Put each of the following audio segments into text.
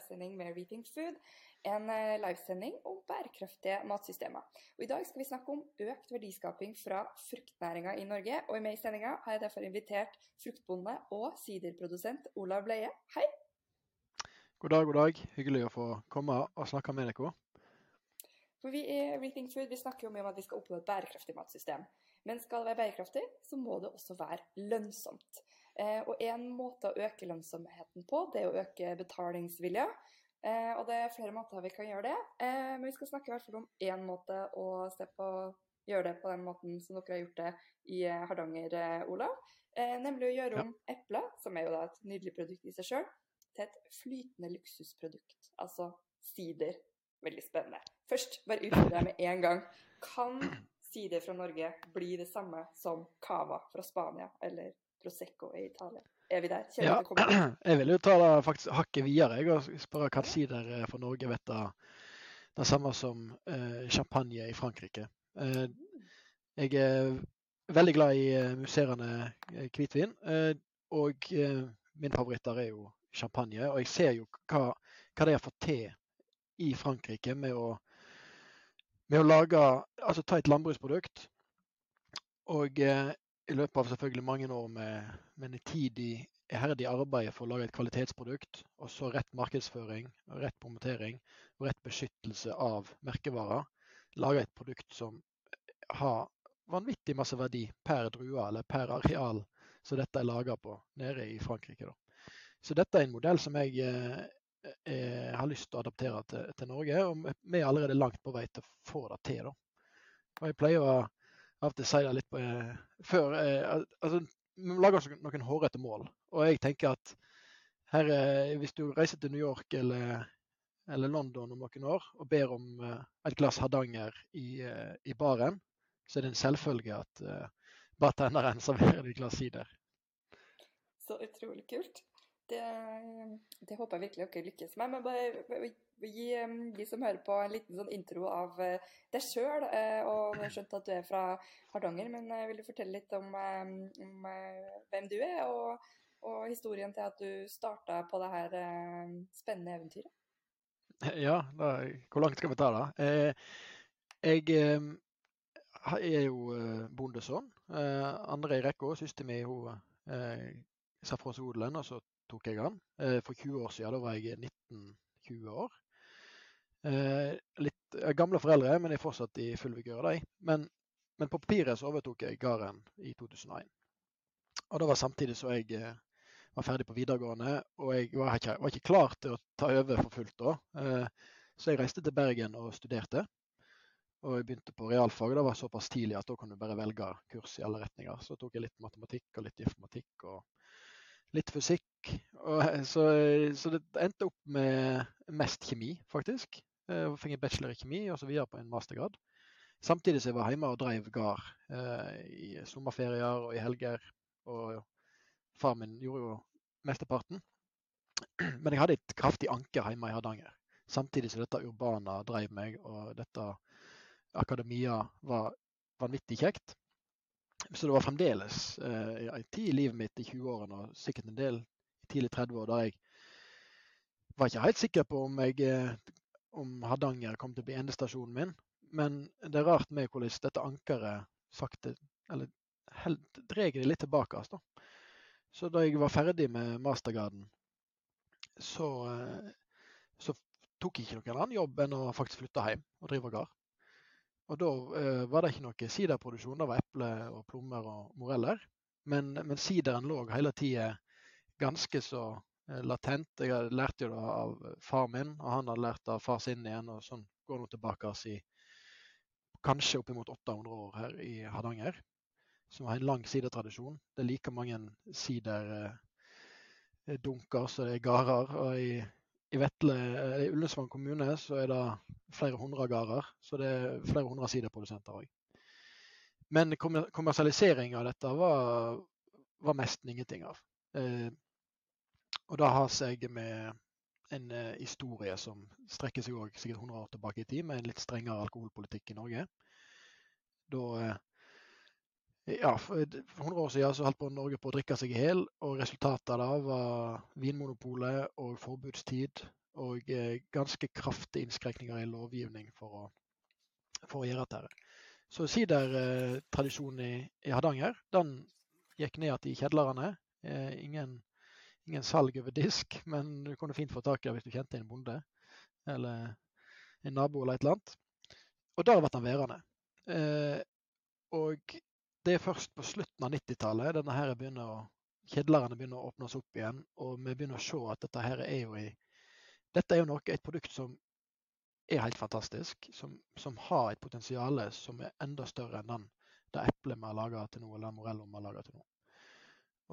livesending med Reaping Food. En eh, livesending om bærekraftige matsystemer. Og I dag skal vi snakke om økt verdiskaping fra fruktnæringa i Norge. Og med i sendinga har jeg derfor invitert fruktbonde og siderprodusent Olav Bleie. Hei! God dag, god dag. Hyggelig å få komme og snakke med dere. For vi i Rethink Food vi snakker jo mye om at vi skal oppnå et bærekraftig matsystem. Men skal det være bærekraftig, så må det også være lønnsomt. Eh, og en måte å øke lønnsomheten på, det er å øke betalingsvilja. Eh, og det er flere måter vi kan gjøre det. Eh, men vi skal snakke i hvert fall om én måte å se på gjøre det på den måten som dere har gjort det i Hardanger, Olav. Nemlig å gjøre om ja. epler, som er jo da et nydelig produkt i seg sjøl, til et flytende luksusprodukt. Altså sider veldig spennende. Først, bare utfordre deg med en gang. Kan sider fra Norge bli det samme som cava fra Spania eller Prosecco i Italia? Er vi der? Kjenner ja, jeg vil jo ta det faktisk hakket videre jeg, og spørre hva sider fra Norge vet det, det samme som eh, champagne i Frankrike. Eh, jeg er veldig glad i uh, musserende uh, hvitvin, eh, og favoritt der er jo champagne. Og jeg ser jo hva, hva de har fått til i Frankrike med å, med å lage Altså ta et landbruksprodukt og eh, i løpet av selvfølgelig mange år med, med nitidig, iherdig arbeid for å lage et kvalitetsprodukt, og så rett markedsføring, rett promotering og rett beskyttelse av merkevarer, lage et produkt som har vanvittig masse verdi per drue eller per areal som dette er laga på nede i Frankrike. Da. Så dette er en modell som jeg eh, eh, har lyst til å adaptere til, til, Norge. Og vi er allerede langt på vei til å få det til. Da. Og jeg pleier å av og til si det litt på, eh, før. Eh, altså, vi lager noen hårete mål. Og jeg tenker at her, eh, hvis du reiser til New York eller, eller, London om noen år og ber om eh, et glass Hardanger i, eh, i, baren, så er det en selvfølge at uh, bartenderen serverer et glass sider. Så utrolig kult. Det, det, håper jeg virkelig dere lykkes med. Men bare gi de som hører på, en liten sånn intro av eh, deg sjøl. Eh, og jeg har skjønt at du er fra Hardanger, men eh, vil du fortelle litt om, om hvem du er, og, og, historien til at du starta på det her spennende eventyret? Ja, da, hvor langt skal vi ta det? Jeg er jo bondesønn. Andre i rekka, søsteren min hun sa fra seg odelen, og så tok jeg den. Eh, for 20 år siden, da var jeg 19-20 år. Eh, litt gamle foreldre, men jeg er fortsatt i full vigør. Men, men på papiret så overtok jeg gården i 2001. Og det var samtidig så jeg eh, var ferdig på videregående, og jeg var ikke, var ikke klar til å ta over for fullt da. Så jeg reiste til Bergen og studerte. Og jeg begynte på realfag. Det var såpass tidlig at da kunne du bare velge kurs i alle retninger. Så tok jeg litt matematikk og litt informatikk og litt fysikk. Og, så, så, det endte opp med mest kjemi, faktisk. Jeg fikk en bachelor i kjemi og så videre på en mastergrad. Samtidig som jeg var hjemme og drev gard eh, i sommerferier og i helger. Og far min gjorde jo mesteparten. Men jeg hadde et kraftig anker hjemme i Hardanger. Samtidig som dette urbana drev meg, og dette akademia var vanvittig kjekt. Så det var fremdeles eh, en tid i livet mitt i 20-årene og sikkert en del i tidlig 30-år der jeg var ikke helt sikker på om, jeg, eh, om Hardanger kom til å bli endestasjonen min. Men det er rart med hvordan dette ankeret sakte eller drar det litt tilbake. Altså. Så da jeg var ferdig med mastergraden, så, eh, så tok jeg ikke noen annen jobb enn å faktisk flytte hjem og drive gard. Og da eh, var det ikke noe siderproduksjon, det var eple og plommer og moreller. Men, men sideren lå hele tida ganske så eh, latent. Jeg lærte jo det av far min, og han hadde lært det av far sin igjen. Og sånn går nå tilbake i kanskje oppimot 800 år her i Hardanger. Som har en lang sidertradisjon. Det er like mange siderdunker eh, som det er gårder. Og i i Vetle, i Ullensvang kommune så er det flere hundre gårder, så det er flere hundre siderprodusenter òg. Men kommersialisering av dette var, var nesten ingenting av. Eh, og det har seg med en eh, historie som strekker seg også, sikkert 100 år tilbake i tid, med en litt strengere alkoholpolitikk i Norge. Da eh, ja, for 100 år siden så holdt Norge på å drikke seg i hjel, og resultatet av det var Vinmonopolet og forbudstid og ganske kraftige innskrenkninger i lovgivning for å, for å gjøre dette. Så sidertradisjonen i, i Hardanger den gikk ned igjen i kjedlerne. ingen, ingen salg over disk, men du kunne fint få tak i det hvis du kjente en bonde eller en nabo eller et eller annet. Og der ble den værende. Eh, og det er først på slutten av 90-tallet denne her begynner å, kjedlerne begynner å åpnes opp igjen, og vi begynner å se at dette her er jo i Dette er jo noe, et produkt som er helt fantastisk, som, som har et potensial som er enda større enn den, det eplet vi har laga til nå, eller morello vi har laga til nå.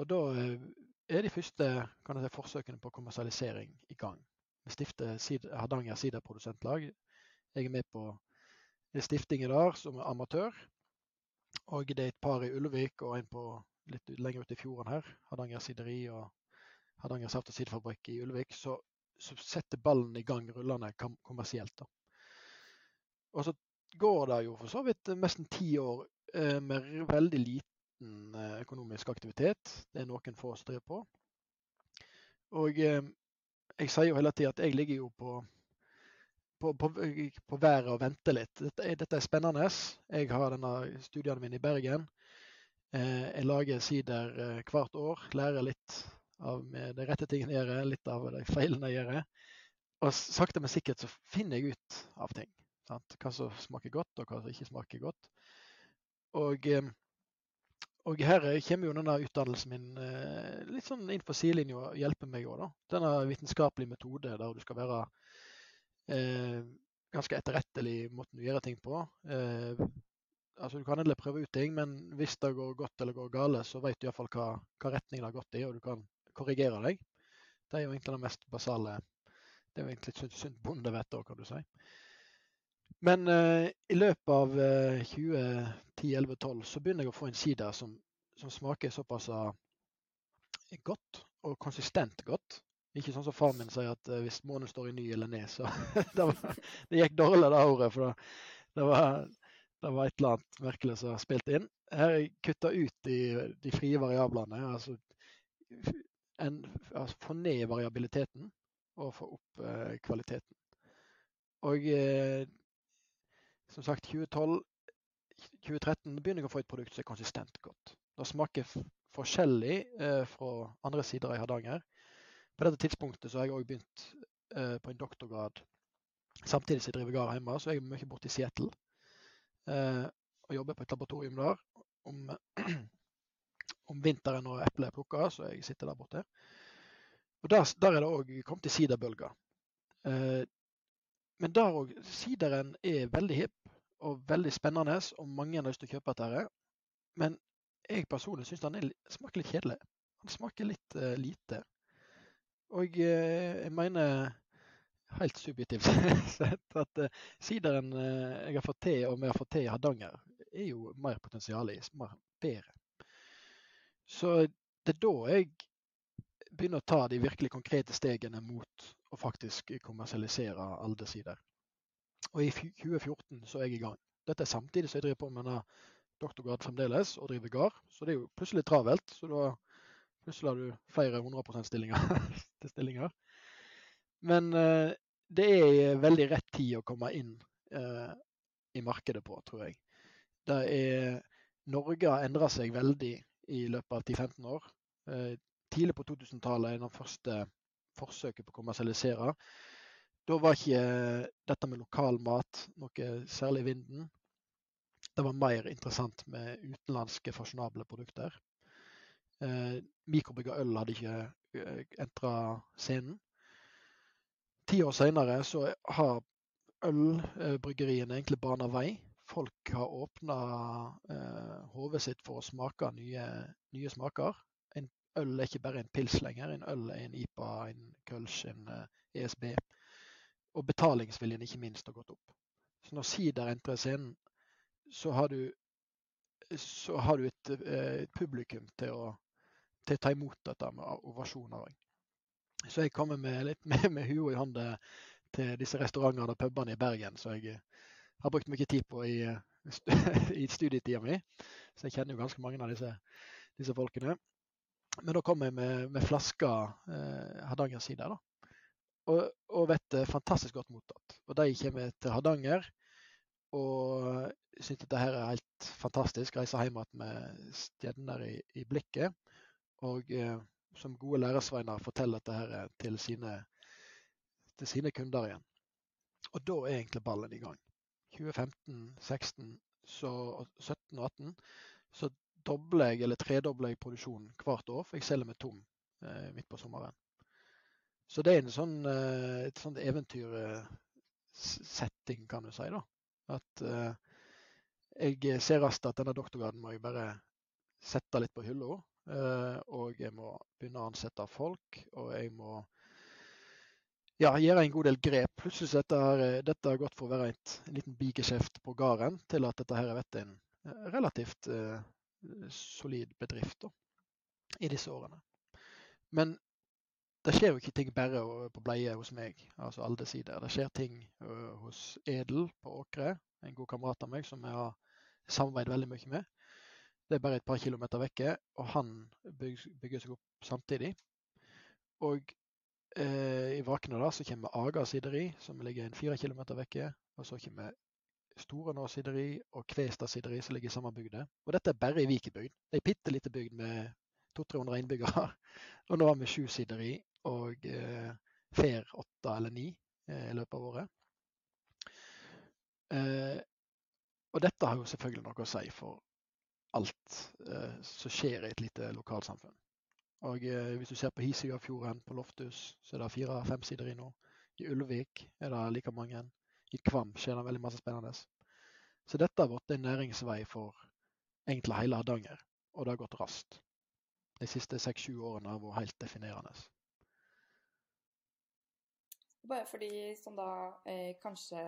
Og da eh, er de første si, forsøkene på kommersialisering i gang. Vi stifter Hardanger siderprodusentlag. Jeg er med på stiftinga der som er amatør. Og det er et par i Ulvik og en på litt lenger ute i fjorden her, Hardanger sideri og Hardanger saft- og siderfabrikk i Ulvik, så, så, setter ballen i gang rullende kommersielt. da. Og så går det jo for så vidt nesten ti år eh, med veldig liten eh, økonomisk aktivitet. Det er noen få som driver på. Og eh, jeg sier jo hele tida at jeg ligger jo på på, på, på været og vente litt. Dette, dette, er spennende. Jeg har denne studiene mine i Bergen. Eh, jeg lager sider eh, hvert år. Lærer litt av de rette tingene jeg gjør, litt av de feilene jeg gjør. Og sakte, men sikkert så finner jeg ut av ting. Sant? Hva som smaker godt, og hva som ikke smaker godt. Og, eh, og her kommer jo denne utdannelsen min eh, litt sånn inn på sidelinja og hjelper meg òg. Denne vitenskapelige metode der du skal være ganske etterrettelig måten du gjør ting på. Eh, altså Du kan endelig prøve ut ting, men hvis det går godt eller går galt, så vet du iallfall hva, hva retning det har gått i, og du kan korrigere deg. Det er jo egentlig det mest basale. Det er jo egentlig et sunt, bondevett òg, kan du si. Men eh, i løpet av eh, 2010-11-12 så begynner jeg å få en sider som, som smaker såpass godt og konsistent godt ikke sånn som far min sier at uh, hvis månen står i ny eller ned, så det, var, det, gikk dårlig det året. For det, det, var, det, var, et eller annet merkelig som spilte inn. Her er jeg kutta ut de, de, frie variablene. Altså, en, altså, få ned variabiliteten og få opp uh, kvaliteten. Og uh, som sagt, 2012 2013 begynner jeg å få et produkt som er konsistent godt. Det smaker forskjellig fra andre sider i Hardanger. På dette tidspunktet så har jeg òg begynt eh, på en doktorgrad samtidig som jeg driver gard hjemme. Så jeg er mye borte i Seattle eh, og jobber på et laboratorium der. Om, om vinteren når eplet er plukka, så jeg sitter der borte. Og Der, der er det òg kommet til siderbølger. Eh, men der òg Sideren er veldig hipp og veldig spennende, og mange har lyst til å kjøpe dette. Men jeg personlig syns den smaker litt kjedelig. Den smaker litt uh, lite. Og eh, jeg mener helt subjektivt sett at sideren uh, jeg har fått til, og vi har fått til i Hardanger, er jo mer potensial i, mer bedre. Så det er da jeg begynner å ta de virkelig konkrete stegene mot å faktisk kommersialisere alle sider. Og i 2014 så er jeg i gang. Dette er samtidig som jeg driver på med denne doktorgrad fremdeles og driver gard, så det er jo plutselig travelt. Så da Plutselig har du flere 100 %-stillinger. Men eh, det er veldig rett tid å komme inn eh, i markedet på, tror jeg. Det er, Norge har endra seg veldig i løpet av 10-15 år. Eh, tidlig på 2000-tallet er det første forsøket på å kommersialisere. Da var ikke dette med lokal mat noe særlig i vinden. Det var mer interessant med utenlandske fasjonable produkter. Eh, Mikrobrygga øl hadde ikke eh, entra scenen. Ti år seinere så har ølbryggeriene egentlig bana vei. Folk har åpna eh, hodet sitt for å smake nye, nye, smaker. En øl er ikke bare en pils lenger. En øl er en IPA, en Kölsch, en eh, ESB. Og betalingsviljen ikke minst har gått opp. Så når sider entrer scenen, så har du, så har du et, eh, et publikum til å til å ta imot dette med ovasjoner. Så jeg kommer med litt med, med huet i hånda til disse restaurantene og pubene i Bergen som jeg eh, har brukt mye tid på i, i studietida mi. Så jeg kjenner jo ganske mange av disse, disse folkene. Men da kom jeg med, med flasker eh, Hardanger-sider. og, og vettet er fantastisk godt mottatt. Og de kommer til Hardanger og syns dette her er helt fantastisk. Reiser hjem igjen med stjerner i, i, blikket. Og eh, som gode lærersveiner forteller dette her til sine, til sine kunder igjen. Og da er egentlig ballen i gang. 2015, 16, så 17 og 18 så dobler jeg eller tredobler jeg produksjonen hvert år, for jeg selger meg tom eh, midt på sommeren. Så det er en sånn, eh, et sånt eventyrsetting, kan du si. da. At eh, jeg ser raskt at denne doktorgraden må jeg bare sette litt på hylla. Eh, og jeg må begynne å ansette folk, og jeg må ja, gjøre en god del grep. Plutselig dette, her, dette har gått fra å være et, en liten bigeskjeft på gården, til at dette her har vært en relativt eh, solid bedrift da, i disse årene. Men det skjer jo ikke ting bare på Bleie hos meg, altså alle sider. Det skjer ting hos Edel på Åkre, en god kamerat av meg som jeg har samarbeidet veldig mye med. Det er bare et par kilometer vekke, og han bygger, seg opp samtidig. Og eh, i Vakna da, så kommer Aga sideri, som ligger en fire kilometer vekke. Og så kommer Store Nå sideri og Kvestad sideri, som ligger i samme bygde. Og dette er bare i Vikebygd. Det er ei bitte lita bygd med 200-300 innbyggere. Og nå har vi sju sideri og eh, fer åtte eller ni eh, i løpet av året. Eh, og dette har jo selvfølgelig noe å si for alt eh, som skjer i et lite lokalsamfunn. Og eh, Hvis du ser på Hisøyafjorden på Loftus, så er det fire-fem sider i nå. I Ulvik er det like mange. I Kvam skjer det veldig masse spennende. Så dette har vært en næringsvei for egentlig hele Hardanger, og det har gått raskt. De siste seks-sju årene har vært helt definerende. Bare for de som da eh, kanskje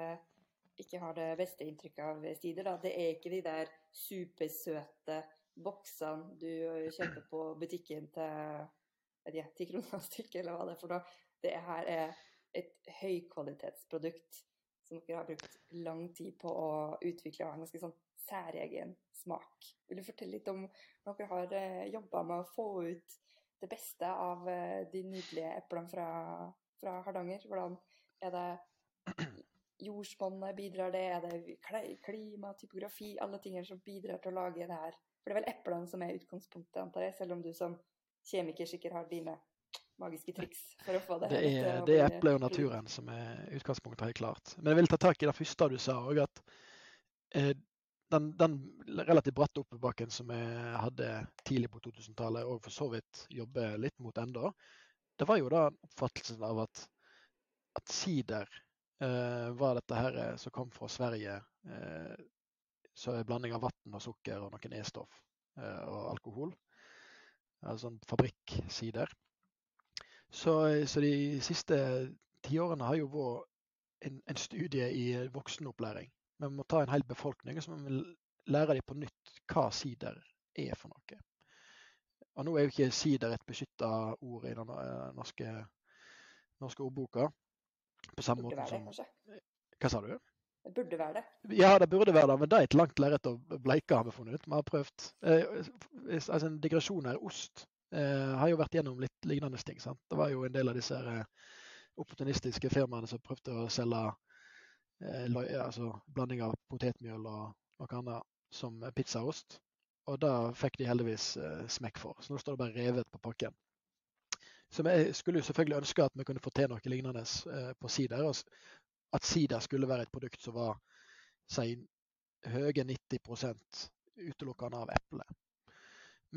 ikke har det beste inntrykket av sider, da. Det er ikke de der supersøte boksene du kjøper på butikken til de, 10 kroner stykket, eller hva det er for noe. Det her er et høykvalitetsprodukt som dere har brukt lang tid på å utvikle og en ganske sånn særegen smak. Vil du fortelle litt om hva dere har eh, jobba med å få ut det beste av eh, de nydelige eplene fra fra Hardanger? Hvordan er det jordsmonnet bidrar det? Er det klima, typografi, alle tingene som bidrar til å lage det her? For det er vel eplene som er utgangspunktet, antar jeg, selv om du som kjemiker sikkert har dine magiske triks for å få det Det er, det er eplet og naturen som er utgangspunktet, helt klart. Men jeg vil ta tak i det første du sa òg, at eh, den, den, relativt bratte oppoverbakken som jeg hadde tidlig på 2000-tallet, og for så vidt jobber litt mot enda, det var jo da oppfattelsen av at, at sider var dette her eh, som kom fra Sverige. Eh, så en blanding av vann og sukker og noen E-stoff eh, og alkohol. Altså en fabrikksider. Så, så, de siste tiårene har jo vært en, en, studie i voksenopplæring. Vi må ta en hel befolkning og så må lære dem på nytt hva sider er for noe. Og nå er jo ikke sider et beskytta ord i den eh, norske, norske ordboka. På samme måte som det, Hva sa du? Det burde være det. Ja, det burde være det, men det er et langt lerret å bleike, har vi funnet ut. Vi har prøvd. Eh, altså En digresjon her. Ost eh, har jo vært gjennom litt lignende ting. sant? Det var jo en del av disse eh, opportunistiske firmaene som prøvde å selge eh, altså blanding av potetmjøl og noe annet som pizzaost. Og det fikk de heldigvis eh, smekk for. Så nå står det bare revet på pakken. Så vi skulle jo selvfølgelig ønske at vi kunne få til noe lignende eh, på sider. At sider skulle være et produkt som var si, høye 90% utelukkende av eple.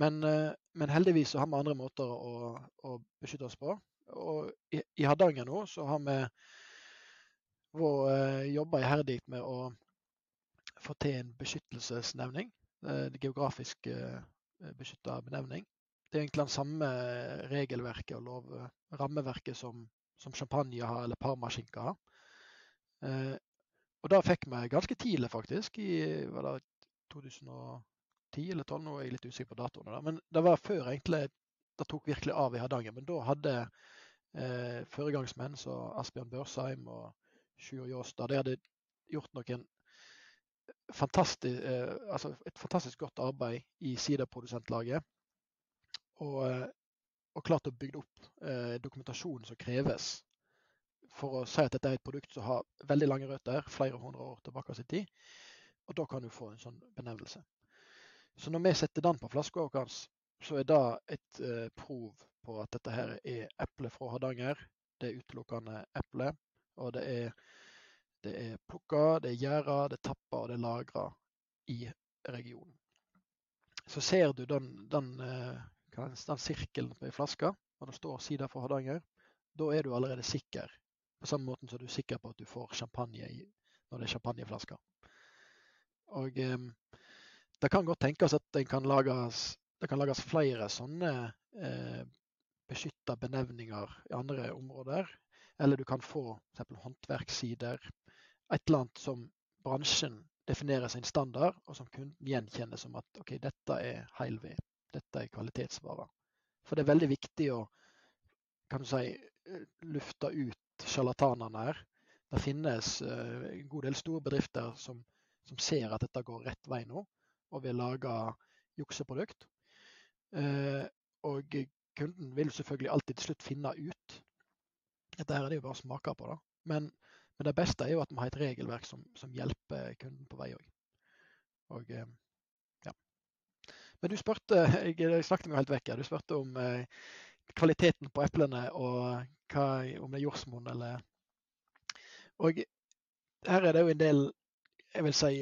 Men, eh, men, heldigvis så har vi andre måter å, å beskytte oss på. Og i, i Hardanger nå så har vi uh, jobba iherdig med å få til en beskyttelsesnevning Eh, geografisk eh, beskytta benevning. Det er egentlig den samme regelverket og lov, rammeverket som, som champagne har, eller parmaskinke har. Eh, og da fikk vi ganske tidlig, faktisk, i var det 2010 eller 2012, nå er jeg litt usikker på datoene. Men det var før egentlig det tok virkelig av i Hardanger. Men da hadde eh, foregangsmenn som Asbjørn Børsheim og Sjur Jåstad de hadde gjort noen fantastisk, eh, altså et fantastisk godt arbeid i siderprodusentlaget. Og, eh, og klart å bygge opp eh, dokumentasjonen som kreves for å si at dette er et produkt som har veldig lange røtter, flere hundre år tilbake i tid. Og da kan du få en sånn benevnelse. Så når vi setter den på flaska vår, så er det et eh, prov på at dette her er eple fra Hardanger. Det er utelukkende eple. Og det er, det er plukka, det er gjæra, det er tappa og det er lagra i regionen. Så ser du den, den, eh, den sirkelen på ei flaske, og det står sida for Hardanger, da er du allerede sikker. På samme måte som du er sikker på at du får champagne i, når det er champagneflasker. Og eh, det kan godt tenkes at det kan lages, det kan lages flere sånne eh, beskytta benevninger i andre områder. Eller du kan få f.eks. håndverkssider. Et eller annet som bransjen definerer sin standard, og som kunden gjenkjenner som at ok, dette er heilved, dette er kvalitetsvarer. For det er veldig viktig å kan du si, lufte ut sjarlatanene her. Det finnes uh, en god del store bedrifter som, som ser at dette går rett vei nå og vil lage jukseprodukt. Eh, og kunden vil selvfølgelig alltid til slutt finne ut. Dette her er det jo bare å smake på. da. Men, men, det beste er jo at vi har et regelverk som, som hjelper kunden på vei òg. Og eh. Men du spurte, jeg, snakket meg helt vekk her, du spurte om eh, kvaliteten på eplene og hva, om det er jordsmonn eller Og her er det jo en del jeg vil si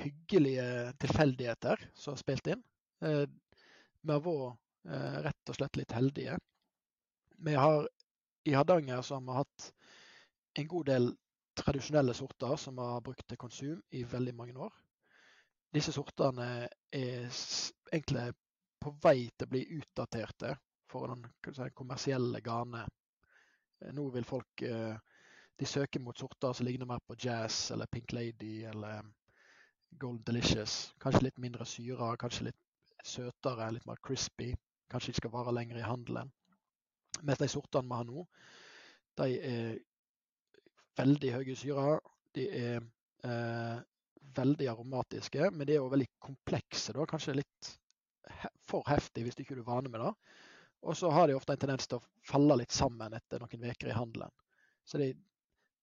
hyggelige tilfeldigheter som har spilt inn. Eh, vi har vært eh, rett og slett litt heldige. Vi har, I Hardanger så har vi hatt en god del tradisjonelle sorter som vi har brukt til konsum i veldig mange år. Disse sortene er egentlig på vei til å bli utdaterte for den si, kommersielle gane. Eh, nå vil folk de søker mot sorter som ligner mer på jazz eller Pink Lady eller Gold Delicious. Kanskje litt mindre syre, kanskje litt søtere, litt mer crispy. Kanskje de skal vare lenger i handelen. Mens de sortene vi har nå, de er veldig høye i syre. De er eh, veldig aromatiske, men de er jo veldig komplekse. Da. Kanskje litt for heftig hvis du ikke er vane med det. Og så har de ofte en tendens til å falle litt sammen etter noen uker i handelen. Så det,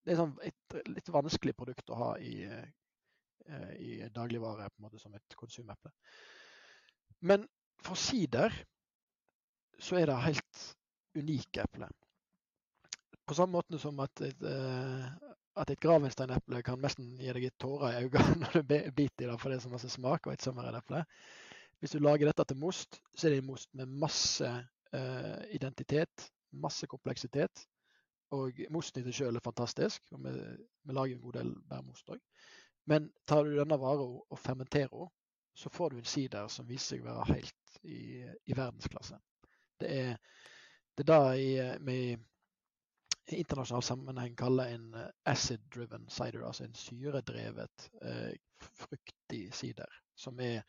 det er sånn et litt vanskelig produkt å ha i, Eh, i dagligvare på en måte som et konsumeple. Men for sider så er det helt unike epler. På samme måte som at et, eh, at et gravensteineple kan nesten gi deg tårer i øynene når du biter i det for det er så masse smak, og et sommereneple. Hvis du lager dette til most, så er det en most med masse uh, identitet, masse kompleksitet. Og mosten i seg selv er fantastisk. og Vi, vi lager en god del bærmost òg. Men tar du denne varen og fermenterer den, så får du en sider som viser seg å være helt i, i verdensklasse. Det er det er det vi i internasjonal sammenheng kaller en eh, acid-driven cider, altså en syredrevet, eh, fruktig sider. Som er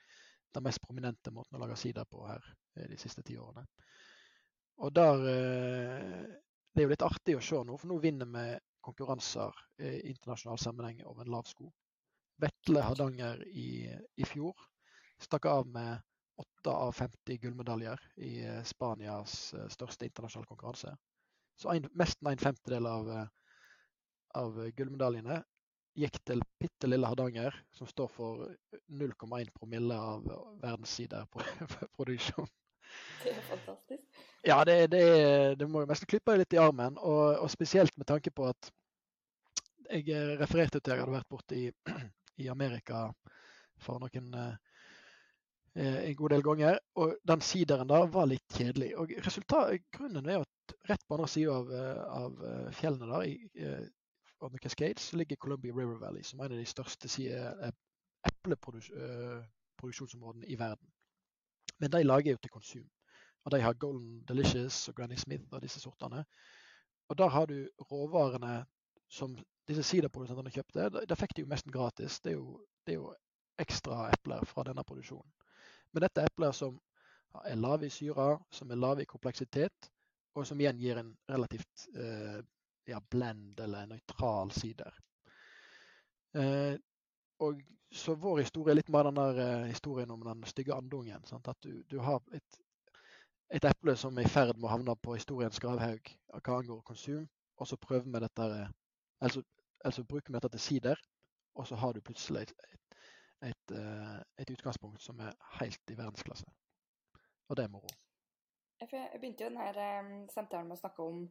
den mest prominente måten å lage sider på her eh, de siste ti årene. Og der Det er jo litt artig å se nå, for nå vinner vi konkurranser i internasjonal sammenheng over en lav sko. Vetle Hardanger i, i fjor stakk av med 8 av 50 gullmedaljer i Spanias største internasjonale konkurranse. Så en, nesten en femtedel av, eh, av gullmedaljene gikk til bitte lille Hardanger, som står for 0,1 promille av verdens sideproduksjon. Det er fantastisk. Ja, det, det, det må jo nesten klippe litt i armen. Og, og, spesielt med tanke på at jeg refererte til at jeg hadde vært borte i i Amerika for noen eh, en god del ganger. Og den sideren der var litt kjedelig. Og Grunnen er at rett på andre sida av, eh, av, eh, fjellene der, i on the Cascades, ligger Columbia River Valley, som er en av de største epleproduksjonsområdene i verden. Men de lager jo til konsum. Og de har Golden Delicious og Granny Smith og disse sortene. Og der har du råvarene som disse siderprodusentene kjøpte, da fikk de jo nesten gratis. Det er jo, det er jo ekstra epler fra denne produksjonen. Men dette er epler som er lave i syre, som er lave i kompleksitet, og som igjen gir en relativt eh, ja, blend eller nøytral sider. Eh, og så vår historie er litt mer den der eh, historien om den stygge andungen. Sant? At du, du har et, et, eple som er i ferd med å havne på historiens gravhaug hva angår konsum. og så prøver vi dette altså, altså bruker vi dette til sider, og så har du plutselig et, et, et, eh, et utgangspunkt som er helt i verdensklasse. Og det er moro. Jeg begynte jo denne samtalen med å snakke om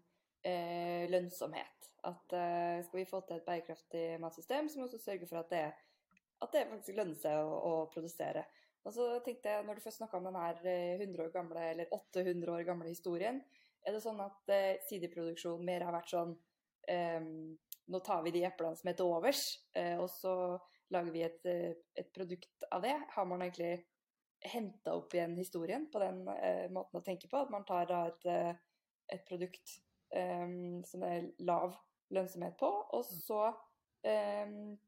eh, lønnsomhet. At eh, skal vi få til et bærekraftig matsystem, så må vi også sørge for at det, at det faktisk lønner seg å, å, produsere. Og så tenkte jeg, når du først snakka om denne 100 eh, år gamle, eller 800 år gamle historien, er det sånn at eh, sideproduksjon mer har vært sånn Nå tar vi de eplene som er til overs, eh, og så lager vi et, eh, et, produkt av det. Har man egentlig henta opp igjen historien på den eh, måten å tenke på? At man tar da et, et produkt som det er lav lønnsomhet på, og så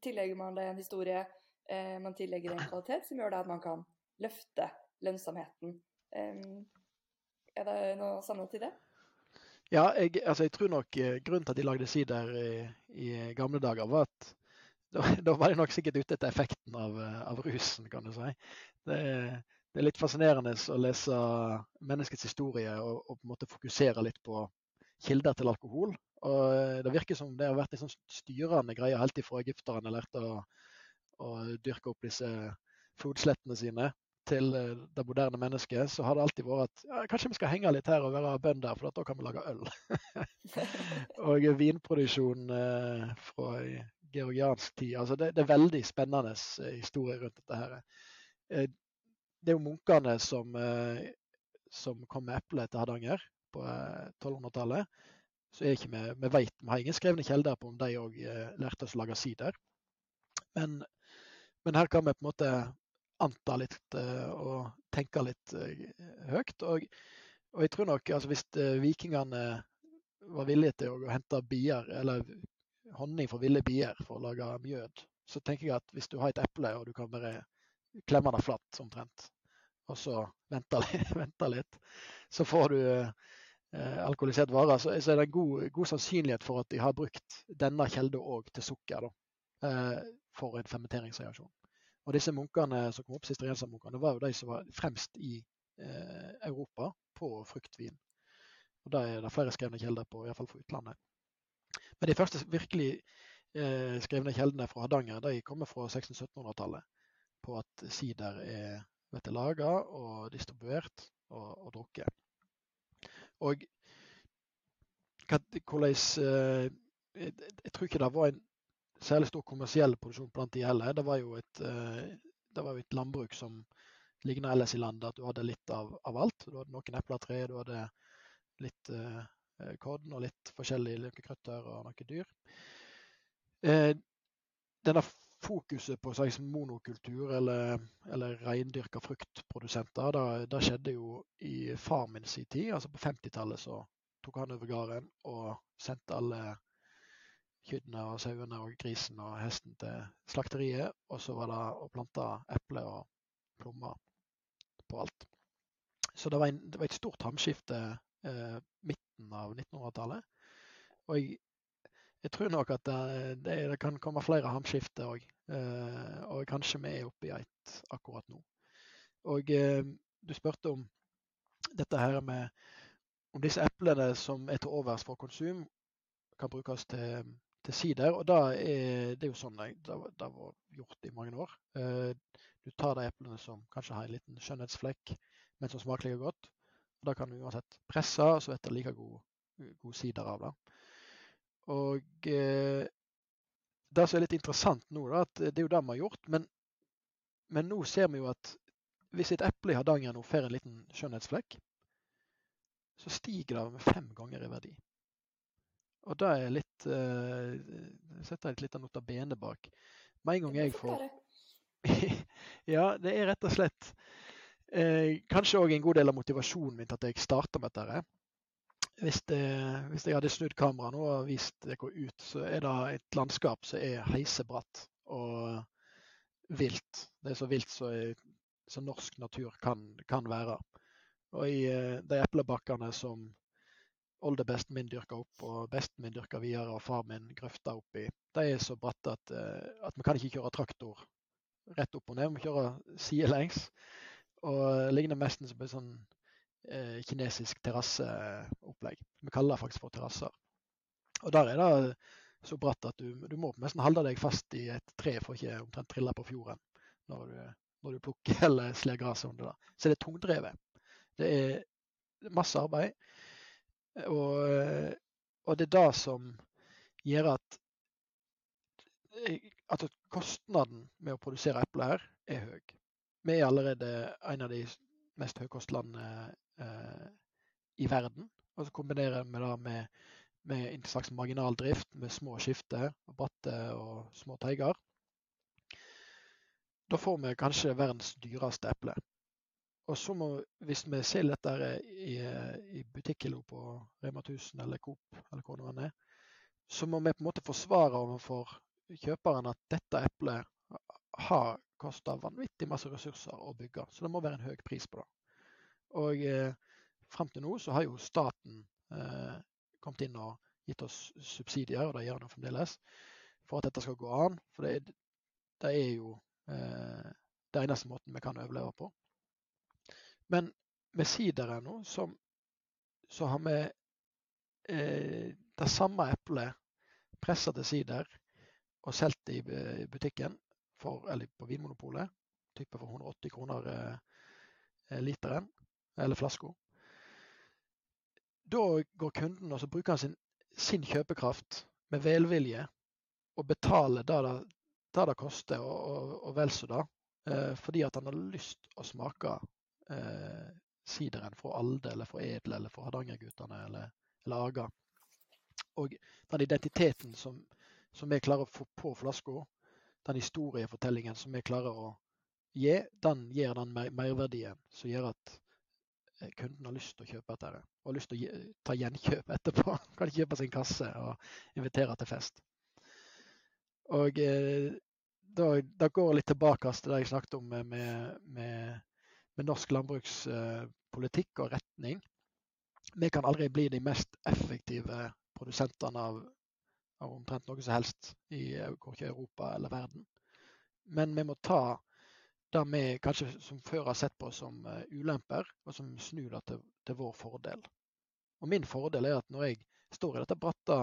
tillegger man det en historie, man tillegger en kvalitet som gjør det at man kan løfte lønnsomheten. er det noe sannhet i det? Ja, jeg, altså jeg, tror nok eh, grunnen til at de lagde sider i, i gamle dager, var at da, da, var de nok sikkert ute etter effekten av, eh, av rusen, kan du si. Det, det, er litt fascinerende å lese menneskets historie og, og, på en måte fokusere litt på kilder til alkohol. Og eh, Det virker som det har vært en sånn styrende greie helt ifra egypterne lærte å, å dyrke opp disse flodslettene sine til eh, det moderne mennesket, så har det alltid vært at ja, kanskje vi skal henge litt her og være bønder, for da kan vi lage øl. og vinproduksjon eh, fra georgiansk tid. altså det, det, er veldig spennende eh, historie rundt dette. her. Eh, det er jo munkene som, eh, som kom med eplet til Hardanger på 1200-tallet. Eh, så er ikke vi, vi vet, vi har ingen skrevne kjelder på om de òg lærte oss å lage sider. Men, men her kan vi på en måte anta litt og tenke litt høyt. Og, og, jeg tror nok altså hvis vikingene var villige til å hente bier, eller honning fra ville bier for å lage mjød, så tenker jeg at hvis du har et eple og du kan bare klemme det flatt omtrent, og så vente, vente litt, så får du eh, alkoholisert vare, så, så, er det en god, god, sannsynlighet for at de har brukt denne kilden òg til sukker da, eh, for en fermenteringsreaksjon. Og disse munkene som kom opp, sisterensmunkene, var jo de som var fremst i eh, Europa på fruktvin. Og Det er det flere skrevne kilder på, iallfall fra utlandet. Men de første virkelig eh, skrevne kjeldene fra Hardanger de kommer fra 1600-1700-tallet. På at sider er vet laga og distribuert og, og drukket. Og hvordan eh, jeg tror ikke det var en særlig stor kommersiell produksjon blant de heller. Det var jo et, eh, var et landbruk som ligna ellers i landet, at du hadde litt av, av alt. Du hadde noen epletre, du hadde litt uh, korn og litt forskjellige løkekrøtter og noen dyr. Eh, denne fokuset på slags monokultur eller, eller reindyrka fruktprodusenter, det, skjedde jo i far min sin tid. altså På 50-tallet så tok han over gården og sendte alle kyrne og sauene og grisen og hesten til slakteriet. Og så var det å plante epler og plommer på alt. Så det var, en, det var et stort hamskifte eh, midten av 1900-tallet. Og jeg, jeg, tror nok at det, det, det kan komme flere hamskifter òg. Eh, og kanskje vi er oppe i et akkurat nå. Og eh, du spurte om dette her med om disse eplene som er til overs for konsum, kan brukes til til sider. Og da er det jo sånn det, det var gjort i mange år. Eh, du tar de eplene som kanskje har en liten skjønnhetsflekk, men som smaker godt. Da kan du uansett presse, og så blir det like god, god sider av det. Og eh, det som er litt interessant nå, da, at det er jo det vi har gjort. Men, men nå ser vi jo at hvis et eple i Hardanger nå får en liten skjønnhetsflekk, så stiger det med fem ganger i verdi. Og det er litt eh, setter et lite notabene bak. Med en gang jeg får Ja, det er rett og slett eh, kanskje òg en god del av motivasjonen min til at jeg starta med dette. Hvis, det, hvis jeg hadde snudd kameraet nå og vist dere ut, så er det et landskap som er heisebratt og vilt. Det er så vilt som norsk natur kan, kan være. Og i eh, de eplebakkene som oldebesten min dyrka opp, og besten min dyrka videre, og far min grøfta oppi. De er så bratte at, uh, at vi kan ikke kjøre traktor rett opp og ned. Vi må kjøre sidelengs. Og ligner mest som et sånn eh, kinesisk terrasseopplegg. Vi kaller det faktisk for terrasser. Og der er det så bratt at du, du må nesten holde deg fast i et tre for ikke omtrent trille på fjorden når du, når du plukker eller sler gresset under det. Så det er tungdrevet. Det er masse arbeid. Og, og det er det som gjør at, at kostnaden med å produsere epler her er høy. Vi er allerede en av de mest høykostlandene eh, i verden. Og så kombinerer vi det med med en slags marginaldrift med små skifter, bratte og små teiger. Da får vi kanskje verdens dyreste eple. Og så må, hvis vi ser dette i, i butikkhylla på Rema 1000 eller Coop, eller hvor det er, så må vi på en måte forsvare overfor kjøperen at dette eplet har kosta vanvittig masse ressurser å bygge. Så det må være en høy pris på det. Og eh, frem til nå så har jo staten eh, kommet inn og gitt oss subsidier, og det gjør den fremdeles, for at dette skal gå an. For det, det er jo eh, det eneste måten vi kan overleve på. Men med sideren nå, som, så har vi eh, det samme eplet pressa til sider og solgt i butikken, for, eller på Vinmonopolet, type for 180 kroner eh, literen, eller flaska. Da går kunden og så bruker han sin, sin kjøpekraft med velvilje og betaler det det, det, det koster, og, og, og vel så det, eh, fordi at han har lyst å smake eh, sideren fra Alde eller fra Edel eller fra Hardangergutane eller, eller Aga. Og den identiteten som, som vi klarer å få på flaska, den historiefortellingen som vi klarer å gi, den gir den merverdien som gjør at Eh, kunden har lyst til å kjøpe etter det. og har lyst til å ta gjenkjøp etterpå. Kan kjøpe sin kasse og invitere til fest. Og eh, da, da, går litt tilbake til det jeg snakket om med, med, med norsk landbrukspolitikk og retning. Vi kan aldri bli de mest effektive produsentene av, av omtrent noe som helst i Europa eller verden. Men vi må ta det vi kanskje som før har sett på som uh, ulemper, og som snur det til, til, vår fordel. Og Min fordel er at når jeg står i dette bratte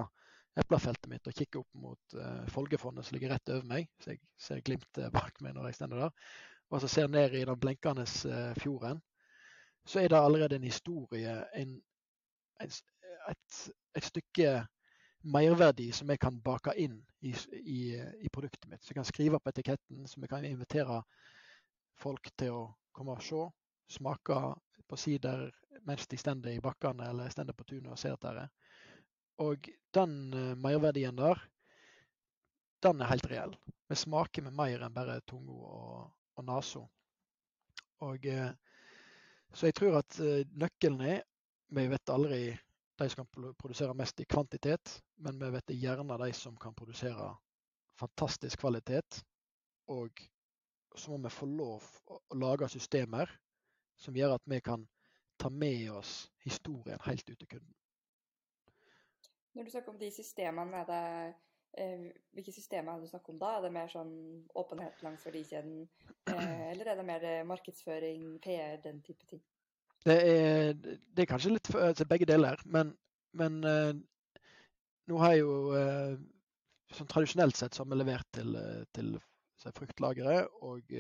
eplefeltet mitt og kikker opp mot uh, Folgefondet som ligger rett over meg, så jeg ser glimtet bak meg når jeg stender der, og så ser ned i den blenkende uh, fjorden, så er det allerede en historie, en, en, et, et, stykke merverdi som jeg kan bake inn i, i, i produktet mitt. Så jeg kan skrive på etiketten, som jeg kan invitere folk til å komme og se, smake på sider mens de stender i bakkene eller stender på tunet og ser dette. Og den uh, merverdien der, den er helt reell. Vi smaker med mer enn bare tunga og, og nesa. Uh, så jeg tror at uh, nøkkelen er Vi vet aldri de som kan produsere mest i kvantitet, men vi vet det gjerne de som kan produsere fantastisk kvalitet og så må vi få lov å lage systemer som gjør at vi kan ta med oss historien helt ut til kunden. Når du snakker om de systemene, det, eh, hvilke systemer er det du snakker om da? Er det mer sånn åpenhet langs verdikjeden, eh, eller er det mer markedsføring, PR, den type ting? Det er, det er kanskje litt for, begge deler, men, men eh, nå har jeg jo eh, sånn Tradisjonelt sett så har vi levert til, til fruktlageret. Og,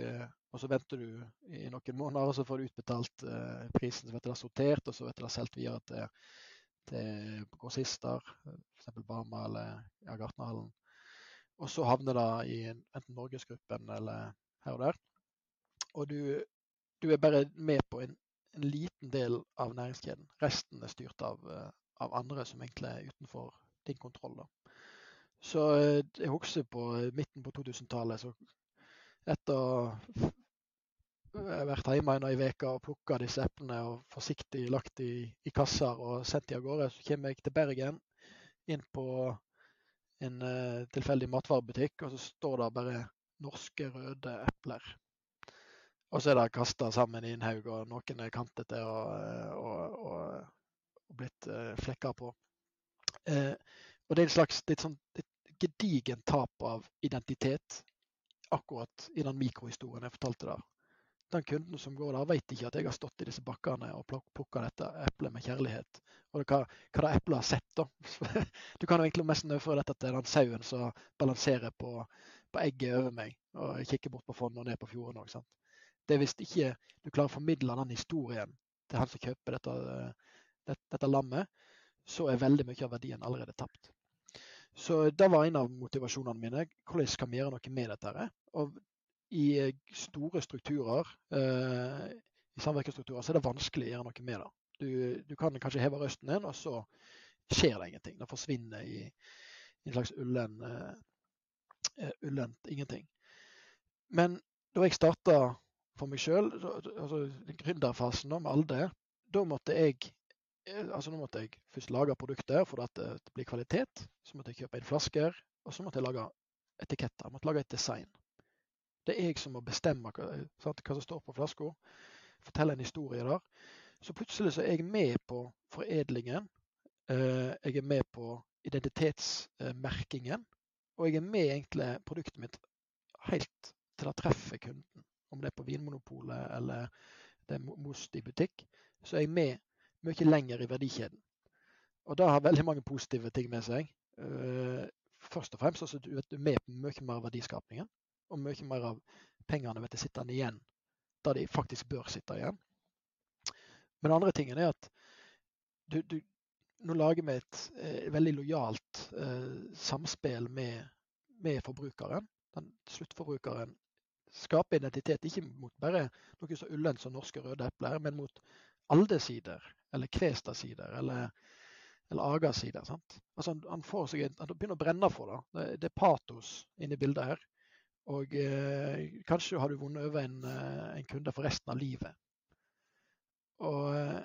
og, så venter du i noen måneder, og så får du utbetalt prisen. Så blir det sortert, og så blir det solgt videre til, til grossister, f.eks. Barma eller ja, Gartnerhallen. Og så havner det i enten Norgesgruppen eller her og der. Og du, du er bare med på en, en, liten del av næringskjeden. Resten er styrt av, eh, av andre som egentlig er utenfor din kontroll. Da. Så eh, jeg husker på eh, midten på 2000-tallet, så etter å ha vært hjemme en uke og plukka disse eplene og forsiktig lagt i, i kasser og sendt de av gårde, så kommer jeg til Bergen, inn på en uh, tilfeldig matvarebutikk, og så står det bare 'norske røde epler'. Og så er det kasta sammen i en haug, og noen er kantete og, og, og, og blitt uh, flekka på. Eh, og det er en slags et, et gedigent tap av identitet akkurat i den mikrohistorien jeg fortalte der. den kunden som går der, vet ikke at jeg har stått i disse bakkene og plukka dette eplet med kjærlighet. Og hva, hva det eplet har sett, da. Du kan jo egentlig mest overføre dette til den sauen som balanserer på, på, egget over meg og kikker bort på fondet og ned på fjorden òg. Det er hvis ikke du klarer å formidle den historien til han som kjøper dette, dette, dette lammet, så er veldig mye av verdien allerede tapt. Så det var en av motivasjonene mine. Hvordan skal vi gjøre noe med dette? Og i eh, store strukturer, eh, i samvirkestrukturer, så er det vanskelig å gjøre noe med det. Du, du kan kanskje heve røsten din, og så skjer det ingenting. Det forsvinner i, i en slags ullen, uh, ullent ingenting. Men da jeg starta for meg sjøl, altså gründerfasen med Alde, da måtte jeg altså nå måtte jeg først lage produkter for at det blir kvalitet. Så måtte jeg kjøpe inn flasker, og så måtte jeg lage etiketter. Jeg måtte lage et design. Det er jeg som må bestemme hva, sant, hva som står på flaska. Fortelle en historie der. Så plutselig så er jeg med på foredlingen. Eh, jeg er med på identitetsmerkingen. Og jeg er med egentlig produktet mitt helt til det treffer kunden. Om det er på Vinmonopolet eller det er most i butikk, så er jeg med mye lenger i verdikjeden. Og det har veldig mange positive ting med seg. Eh, først og fremst så er du med på mye mer av verdiskapningen og mye mer av pengene blir sittende igjen der de faktisk bør sitte igjen. Men den andre tingen er at du, du, nå lager vi et eh, veldig lojalt eh, samspill med, med, forbrukeren. Den sluttforbrukeren skaper identitet ikke mot bare noe så ullent som norske røde epler, men mot aldersider, eller kvestasider eller, eller agasider. Altså han, han, får seg, han begynner å brenne for det. Det, det er patos inni bildet her. Og eh, kanskje har du vunnet over en, eh, en, kunde for resten av livet. Og, eh,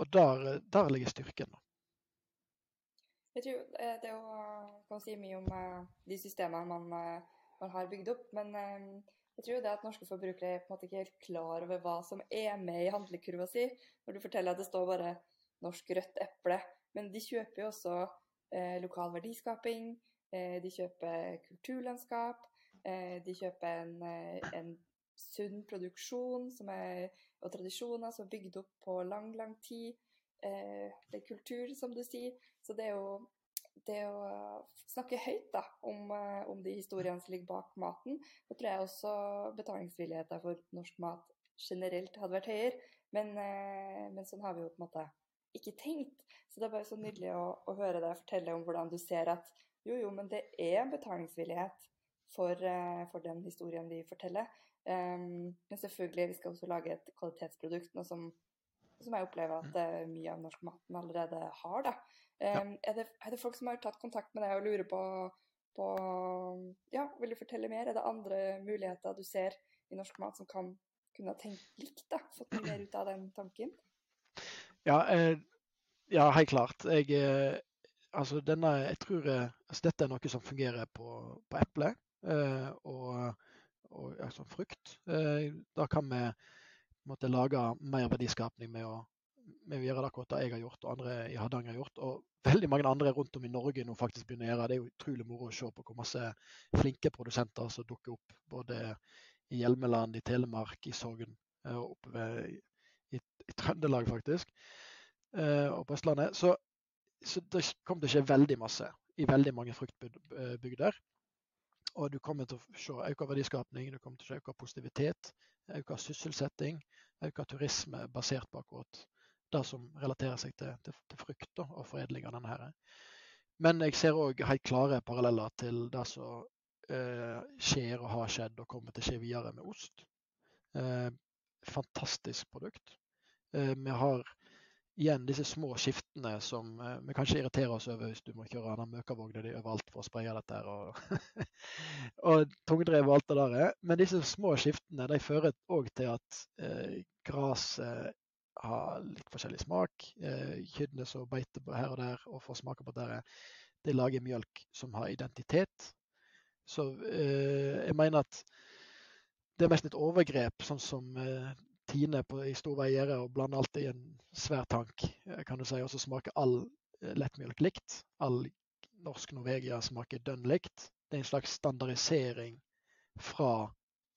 og der, der, ligger styrken. Jeg tror det jo, kan si mye om de systemene man, man har bygd opp, men jeg tror det at norske forbrukere er på en måte ikke helt klar over hva som er med i handlekurva si, når du forteller at det står bare 'norsk rødt eple'. Men de kjøper jo også eh, lokal verdiskaping, eh, de kjøper kulturlandskap, Eh, de kjøper en, eh, en sunn produksjon er, og tradisjoner som er bygd opp på lang, lang tid. Eh, det er kultur, som du sier. Så det er jo det å snakke høyt da, om, om, de historiene som ligger bak maten, da tror jeg også betalingsvilligheten for norsk mat generelt hadde vært høyere. Men, men, sånn har vi jo på en måte ikke tenkt. Så det er bare så nydelig å, å høre deg fortelle om hvordan du ser at jo, jo, men det er betalingsvillighet for, eh, for den historien vi forteller. Um, men selvfølgelig, vi skal også lage et kvalitetsprodukt, noe som, som jeg opplever at uh, mye av norsk maten allerede har. Da. Um, ja. er, det, er, det, folk som har tatt kontakt med deg og lurer på, på Ja, vil du fortelle mer? Er det andre muligheter du ser i norsk mat som kan kunne ha tenkt likt? da, Fått mer ut av den tanken? Ja, eh, ja helt klart. Jeg, eh, altså denne, jeg tror altså dette er noe som fungerer på, på eplet. Eh, og, og altså frukt. Eh, da kan vi måtte lage mer verdiskapning med å, med å gjøre akkurat det jeg har gjort og andre i Hardanger har gjort. Og veldig mange andre rundt om i Norge nå faktisk begynner å gjøre. Det er jo utrolig moro å se på hvor masse flinke produsenter som dukker opp. Både i Hjelmeland, i Telemark, i Sogn eh, og oppe i, i, i, Trøndelag faktisk. Og på Østlandet. Så, så det kommer til å skje veldig masse i veldig mange fruktbygder. Og du kommer til å se økt verdiskapning, du kommer til å se økt positivitet, økt sysselsetting, auka turisme basert på akkurat det som relaterer seg til, til, til frukt og foredling av denne. her. Men jeg ser òg helt klare paralleller til det som eh, skjer og har skjedd og kommer til å skje videre med ost. Eh, fantastisk produkt. Eh, vi har igjen disse små skiftene som eh, vi kanskje irriterer oss over hvis du må kjøre den møkavogna di overalt for å spraye dette her, og, og tungdrev og alt det der. Men disse små skiftene de fører òg til at eh, gresset har litt forskjellig smak. Eh, Kyrne som beiter her og der og får smake på det, de lager mjølk som har identitet. Så eh, jeg mener at det er mest et overgrep, sånn som eh, tine på, i stor gjerde og blande alt i en svær tank, eh, kan du si. Og så smaker all eh, lettmjølk likt. All norsk Norvegia smaker dønn likt. Det er en slags standardisering fra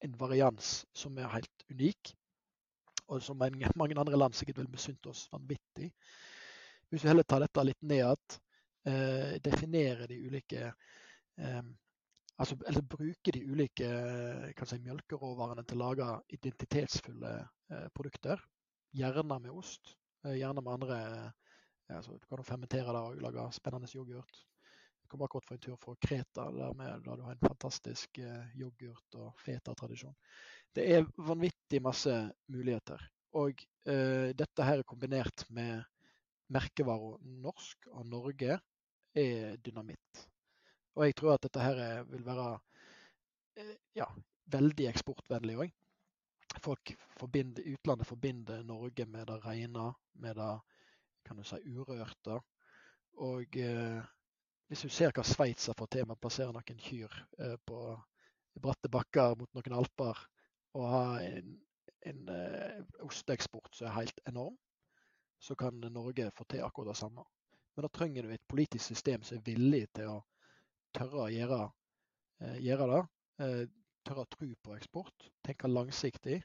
en varians som er helt unik. og som mange andre land sikkert vil misunne oss vanvittig. Hvis vi heller tar dette litt ned igjen, eh, definerer de ulike eh, altså, eller bruke de ulike si, mjølkeråvarene til å lage identitetsfulle eh, produkter. Gjerne med ost, eh, gjerne med andre altså, Du kan jo fermentere det og lage spennende yoghurt. Jeg kom akkurat for en tur fra Kreta, der, med, der du har en fantastisk eh, yoghurt- og feta-tradisjon. Det er vanvittig masse muligheter. Og eh, dette her kombinert med merkevaren norsk og Norge er dynamitt. Og jeg tror at dette her vil være eh, ja, veldig eksportvennlig òg. Folk forbinder, Utlandet forbinder Norge med det rene, med det kan du si, urørte. Og eh, hvis du ser hva Sveits har fått til med å plassere noen kyr eh, på bratte bakker mot noen alper, og ha en, en eh, osteeksport som er helt enorm, så kan Norge få til akkurat det samme. Men da trenger du et politisk system som er villig til å tørre å gjøre, eh, gjøre det. Eh, tørre å tro på eksport. Tenke langsiktig.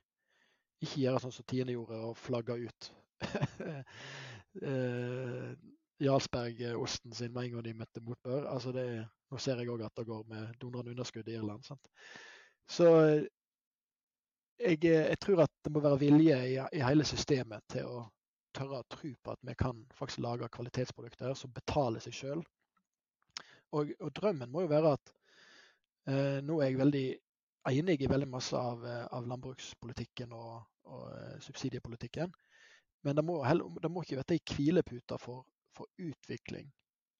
Ikke gjøre sånn som Tine gjorde, og flagge ut eh, Jarlsberg-osten sin med en gang de møtte motbør. Altså det, nå ser jeg òg at det går med dundrende underskudd i Irland. Sant? Så jeg, jeg, tror at det må være vilje i, i, hele systemet til å tørre å tro på at vi kan faktisk lage kvalitetsprodukter som betaler seg sjøl. Og, og, drømmen må jo være at eh, nå er jeg veldig enig i veldig masse av, av landbrukspolitikken og, og subsidiepolitikken. Men det må, det må ikke være ei hvilepute for, for utvikling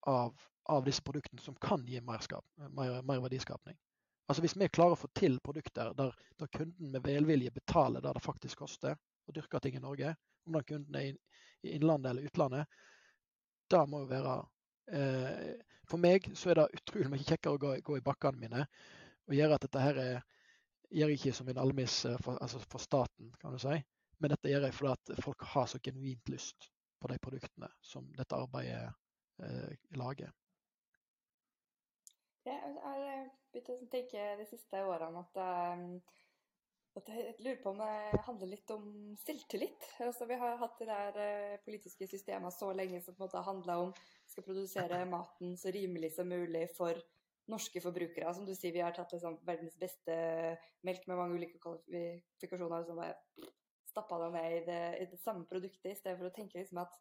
av, av, disse produktene som kan gi mer, skap, mer, mer, verdiskapning. Altså Hvis vi klarer å få til produkter der, der, kunden med velvilje betaler der det faktisk koster å dyrke ting i Norge, om den kunden er i, i innlandet eller utlandet, det må jo være eh, For meg så er det utrolig mye kjekkere å gå, gå i bakkene mine og gjøre at dette her er, gjør jeg ikke som en almis eh, for, altså for staten, kan du si. Men dette gjør jeg fordi at folk har så genuint lyst på de produktene som dette arbeidet eh, lager. Jeg har begynt å tenke de siste årene at, um, jeg lurer på om det handler litt om selvtillit. Altså, vi har hatt det der uh, politiske systemet så lenge som på en måte handla om skal produsere maten så rimelig som mulig for norske forbrukere. Som du sier, vi har tatt liksom, verdens beste melk med mange ulike kvalifikasjoner. Liksom, stappa det ned i det, i det, samme produktet, i stedet for å tenke liksom at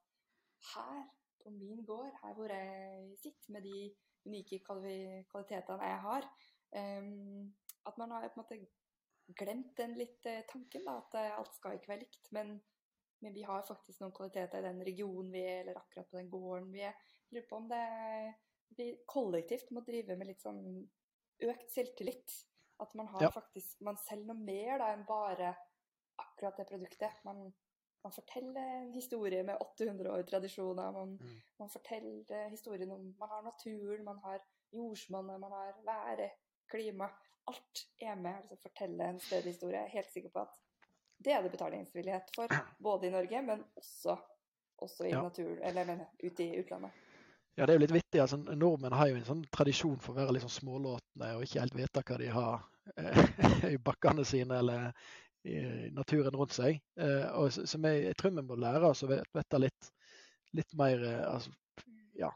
her på min gård, her hvor jeg sitter med de unike kvalitetene jeg har um, At man har på en måte glemt den litt uh, tanken, da, at uh, alt skal ikke være likt. Men, men, vi har faktisk noen kvaliteter i den regionen vi er, eller akkurat på den gården vi er. Jeg lurer på om det vi kollektivt må drive med litt sånn økt selvtillit. At man har ja. faktisk Man selger noe mer da enn bare akkurat det produktet. Man, man forteller en historie med 800 år tradisjoner. Man, mm. man, forteller historien om Man har naturen, man har jordsmonnet, man har været, klima. Alt er med altså, fortelle en større historie. Jeg er helt sikker på at det er det betalingsvillighet for, både i Norge, men også, også i ja. naturen, eller men, ute i utlandet. Ja, det er jo litt vittig. altså Nordmenn har jo en sånn tradisjon for å være litt sånn smålåtne og ikke helt vite hva de har eh, i bakkene sine eller i naturen rundt seg. Eh, og som jeg, jeg, tror vi må lære oss å vite litt, litt mer eh, altså, ja,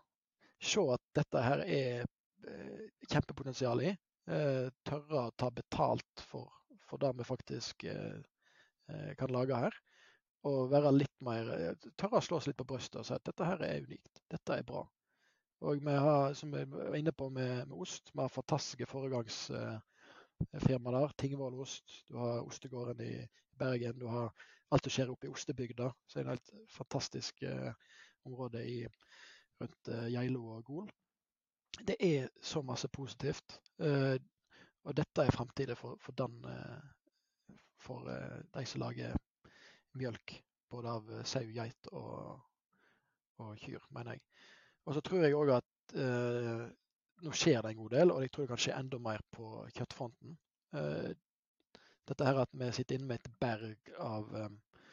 Se at dette her er kjempepotensial i. Tørre å ta betalt for, for det vi faktisk kan lage her. Og være litt mer Tørre å slå oss litt på brystet og si at dette her er unikt. Dette er bra. Og vi har, som vi var inne på med, med ost, vi har fantastiske foregangsfirma der. Tingvoll ost. Du har Ostegården i Bergen. Du har alt som skjer oppe i ostebygda. Så er det et helt fantastisk eh, område i, rundt eh, Geilo og Gol. Det er så masse positivt. Eh, og dette er framtida for, for, den, eh, for eh, de som lager mjølk. Både av eh, sau, geit og, og kyr, mener jeg. Og så tror jeg òg at nå skjer det en god del, og jeg tror det kan skje enda mer på kjøttfronten. Eh, dette her at vi sitter inne med et berg av, eh,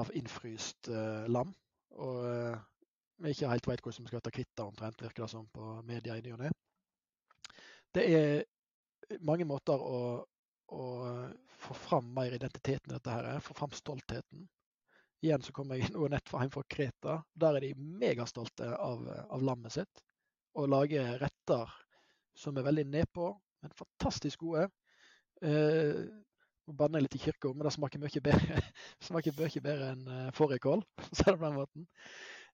av innfryst eh, lam. Og vi ikke helt vet hvordan vi skal ta kvitt det omtrent, virker det som på media i ny og ne. Det er mange måter å å få fram mer identiteten i dette. her, Få fram stoltheten. Igjen så kom jeg nå nett hjem fra Kreta. Der er de megastolte av, av lammet sitt. Og lager retter som er veldig nedpå, men fantastisk gode. Eh, nå banner jeg litt i kirka, men det smaker mye bedre, bedre enn uh, fårikål. Så det på den måten.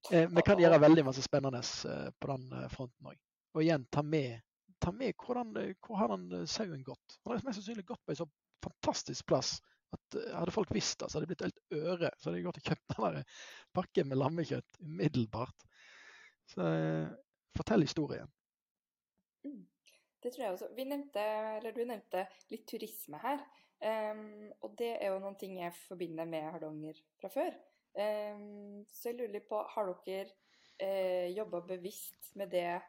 Eh, vi kan gjøre veldig masse spennende eh, på den eh, fronten òg. Og igjen ta med, ta med hvordan, hvor har den sauen gått. Han har mest sannsynlig gått på en så fantastisk plass at hadde folk visst det, så hadde det blitt helt øre. Så hadde de gått og kjøpt den pakken med lammekjøtt umiddelbart. Så fortell historien. Mm. Det tror jeg også. Vi nevnte, eller Du nevnte litt turisme her. Um, og det er jo noen ting jeg forbinder med Hardanger fra før. Um, så jeg lurer litt på, har dere eh, jobba bevisst med det,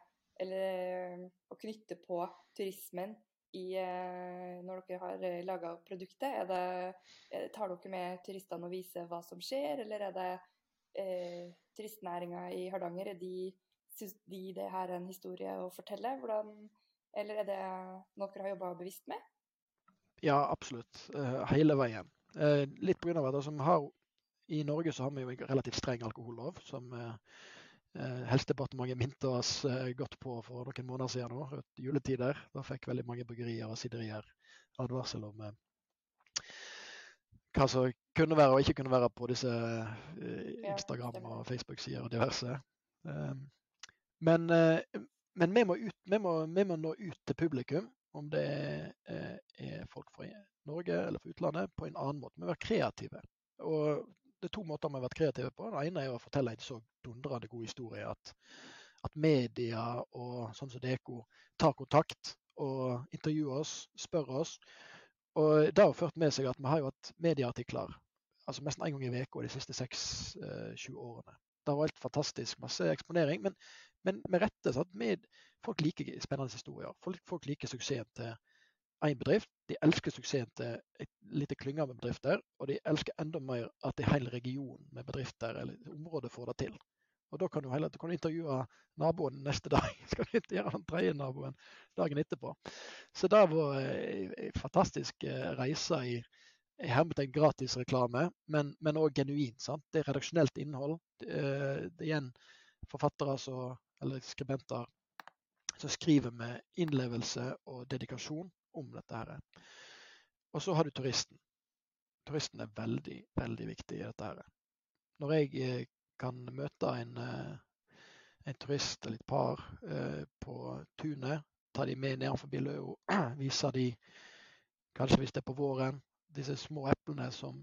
eller å knytte på turismen i, eh, når dere har eh, laga produktet? Det, eh, tar dere med turistene og viser hva som skjer, eller er det eh, turistnæringa i Hardanger? Er de, syns de det her er en historie å fortelle? Hvordan, eller er det noe dere har jobba bevisst med? Ja, absolutt. Hele veien. Litt pga. at som har, i Norge så har vi jo en relativt streng alkohollov, som uh, Helsedepartementet minte oss godt på for noen måneder siden. nå, rundt juletider. Da fikk veldig mange bryggerier og siderier advarsel om hva som kunne være og ikke kunne være på disse Instagram- og Facebook-sider og diverse. Men, men vi, må ut, vi, må, vi må nå ut til publikum om det eh, er folk fra Norge eller fra utlandet, på en annen måte. Vi må være kreative. Og det er to måter vi har vært kreative på. Den ene er å fortelle en så dundrende god historie at, at media og sånn som Deko tar kontakt og intervjuer oss, spør oss. Og det har ført med seg at vi har jo hatt medieartikler altså nesten en gang i uka de siste seks-sju eh, årene. Det har vært fantastisk masse eksponering. Men men med rette. Sant? Med, folk liker spennende historier. Folk, folk liker suksessen til én bedrift. De elsker suksessen til et lite klynge med bedrifter. Og de elsker enda mer at en hel region med bedrifter eller området får det til. Og da kan du heller kan intervjue naboen neste dag. Skal du intervjue den tredje naboen dagen etterpå. Så det var en fantastisk eh, reise i hermetegn gratis reklame, men òg genuint. Sant? Det er redaksjonelt innhold. Det, eh, det er igjen forfattere så, eller skribenter som skriver med innlevelse og dedikasjon om dette. her. Og så har du turisten. Turisten er veldig, veldig viktig i dette. her. Når jeg eh, kan møte en, eh, en turist eller et par eh, på tunet, ta de med nedenfor Løa, vise de, kanskje hvis det er på våren, disse små eplene som,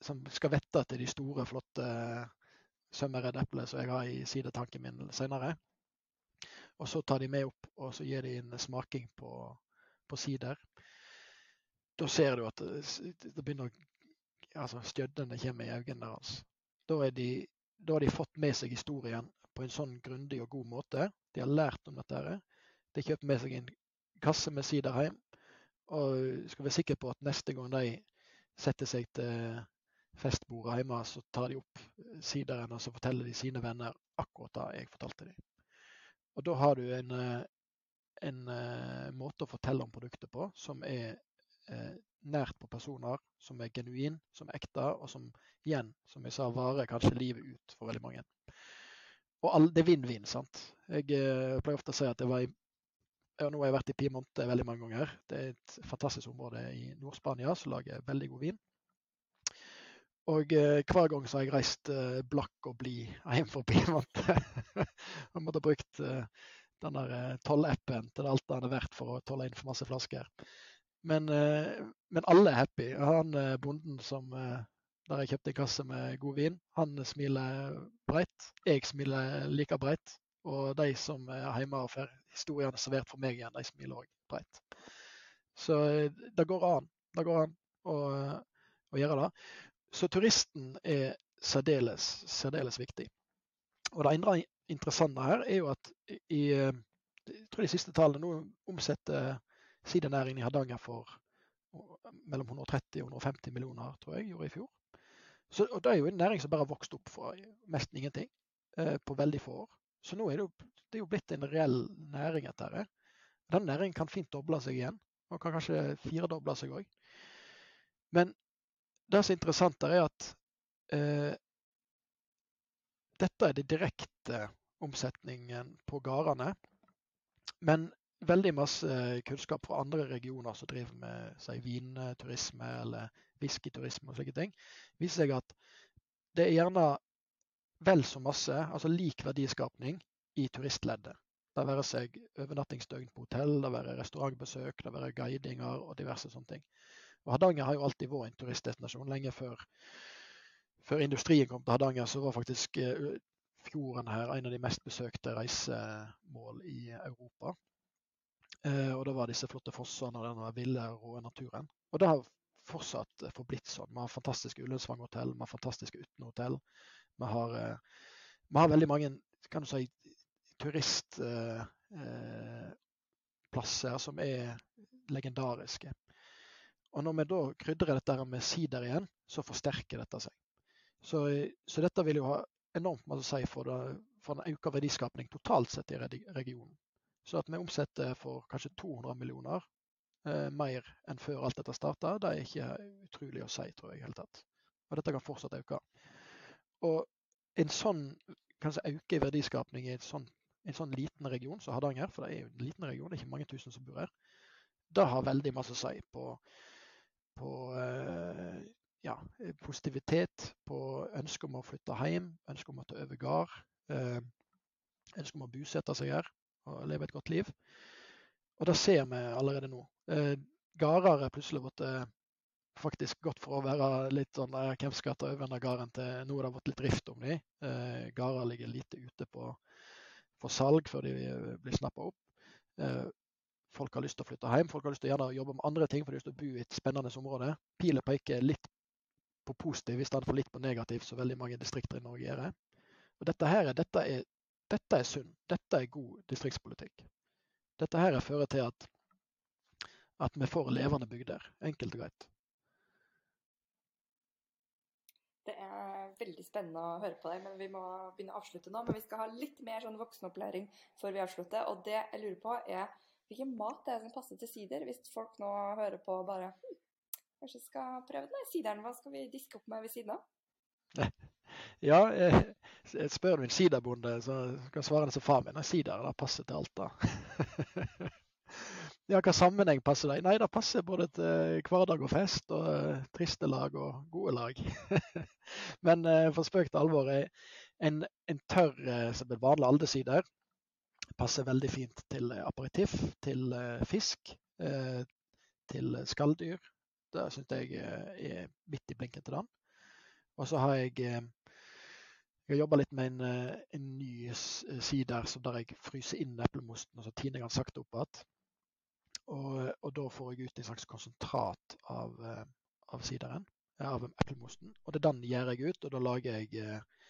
som skal vette til de store, flotte sømmeredde eplene som jeg har i sidetanken min senere. Og så tar de med opp og så gir de en smaking på, på sider. Da ser du at det, det begynner altså Stjøddene kommer i øynene hans. Da, de, da, har de fått med seg historien på en sånn grundig og god måte. De har lært om dette. her. De kjøpt med seg en kasse med sider hjem. Og skal være sikre på at neste gang de setter seg til festbordet hjemme, så tar de opp sideren og så forteller de sine venner akkurat det jeg fortalte dem. Og da har du en, eh, en, eh, måte å fortelle om produktet på som er eh, nært på personer, som er genuin, som er ekte, og som igjen, som jeg sa, varer kanskje livet ut for veldig mange. Og all, det er vinn-vinn. sant? Jeg eh, pleier ofte å si at jeg var i ja, nå har jeg vært i Piemonte veldig mange ganger. Det er et fantastisk område i Nord-Spania som lager veldig god vin. Og eh, hver gang så har jeg reist eh, blakk og blid hjem fra Piemonte. jeg måtte ha brukt eh, den der eh, tollappen til alt det er verdt for å tolle inn for masse flasker. Men, eh, men alle er happy. Han eh, bonden som der jeg kjøpte en kasse med god vin, han smiler breit. Jeg smiler like breit. Og de som er hjemme og får historiene servert for meg igjen, de smiler òg breit. Så det går an. Det går an å, å gjøre det. Så turisten er særdeles, særdeles viktig. Og Det interessante her er jo at i jeg tror de siste tallene nå omsetter sidenæringen i Hardanger for mellom 130 og 150 millioner, tror jeg, gjorde i fjor. Så, og Det er jo en næring som bare har vokst opp fra nesten ingenting eh, på veldig få år. Så nå er det jo, det er jo blitt en reell næring. etter det. Den næringen kan fint doble seg igjen. og kan kanskje firedoble seg òg. Men det som er interessant, er at eh, dette er det direkte omsetningen på gårdene. Men veldig masse kunnskap fra andre regioner som driver med si, vinturisme eller whiskyturisme og slike ting, viser seg at det er gjerne vel så masse, altså lik verdiskapning, i turistleddet. Det være seg overnattingsdøgn på hotell, det være restaurantbesøk, det være guidinger og diverse sånne ting. Og Hardanger har jo alltid vært en turistdestinasjon. Lenge før, før industrien kom til Hardanger, så var faktisk uh, fjorden her en av de mest besøkte reisemål i Europa. Uh, og det var disse flotte fossene og den ville, rå naturen. Og det har fortsatt uh, forblitt sånn. Vi har fantastiske Ullensvang-hotell, vi har fantastiske Utne-hotell. Vi vi har veldig mange kan du si, turistplasser eh, som er legendariske. Og når vi da krydrer dette med sider igjen, så forsterker dette seg. Så, så dette vil jo ha enormt mye å si for, det, for en økt verdiskapning totalt sett i regionen. Så at vi omsetter for kanskje 200 millioner eh, mer enn før alt dette starta, det er ikke utrolig å si, tror jeg. helt tatt. Og dette kan fortsatt øke. Og en sånn kanskje øke i verdiskapning i en sånn, en sånn liten region som Hardanger, for det er jo en liten region, det er ikke mange tusen som bor her, det har veldig masse å si på, på uh, ja, positivitet, på ønske om å flytte hjem, ønske om å ta over gard, eh, ønske om å bosette seg her og leve et godt liv. Og det ser vi allerede nå. Eh, Gårder er plutselig blitt faktisk gått fra å være litt sånn hvem skal ta over denne gården, til nå har det blitt litt drift om dem. Eh, Gårder ligger lite ute på for salg før de eh, blir snappa opp. Eh, folk har lyst til å flytte hjem, folk har lyst til å jobbe med andre ting for de har lyst til å bo i et spennende område. Pilen peker litt på positiv i stedet for litt på negativ, som veldig mange distrikter i Norge gjør. Og dette her, dette er, dette er sunn. Dette er god distriktspolitikk. Dette her fører til at, at vi får levende bygder, enkelt og greit. Det er veldig spennende å høre på deg, men vi må begynne å avslutte nå. Men vi skal ha litt mer sånn voksenopplæring før vi avslutter. Og det jeg lurer på, er hvilken mat det er som passer til sider? Hvis folk nå hører på bare Kanskje skal prøve den sideren. Hva skal vi diske opp med ved siden av? Ja, jeg, jeg spør du en siderbonde, så kan svare det som far min. Sider det passer til alt, da. Ja, hva sammenheng passer det Nei, det passer både til hverdag og fest, og uh, triste lag og gode lag. Men for spøk til alvor, en, en tørr som er vanlig aldersider passer veldig fint til aperitiff, til fisk, til skalldyr. Det syns jeg er midt i blinken til den. Og så har jeg jeg har jobba litt med en, en ny sider der jeg fryser inn eplemosten og så tiner jeg den sakte opp igjen. Og, og, da får jeg ut en slags konsentrat av, eh, av sideren, eh, av eplemosten. Og det er den gjør jeg ut, og da lager jeg eh,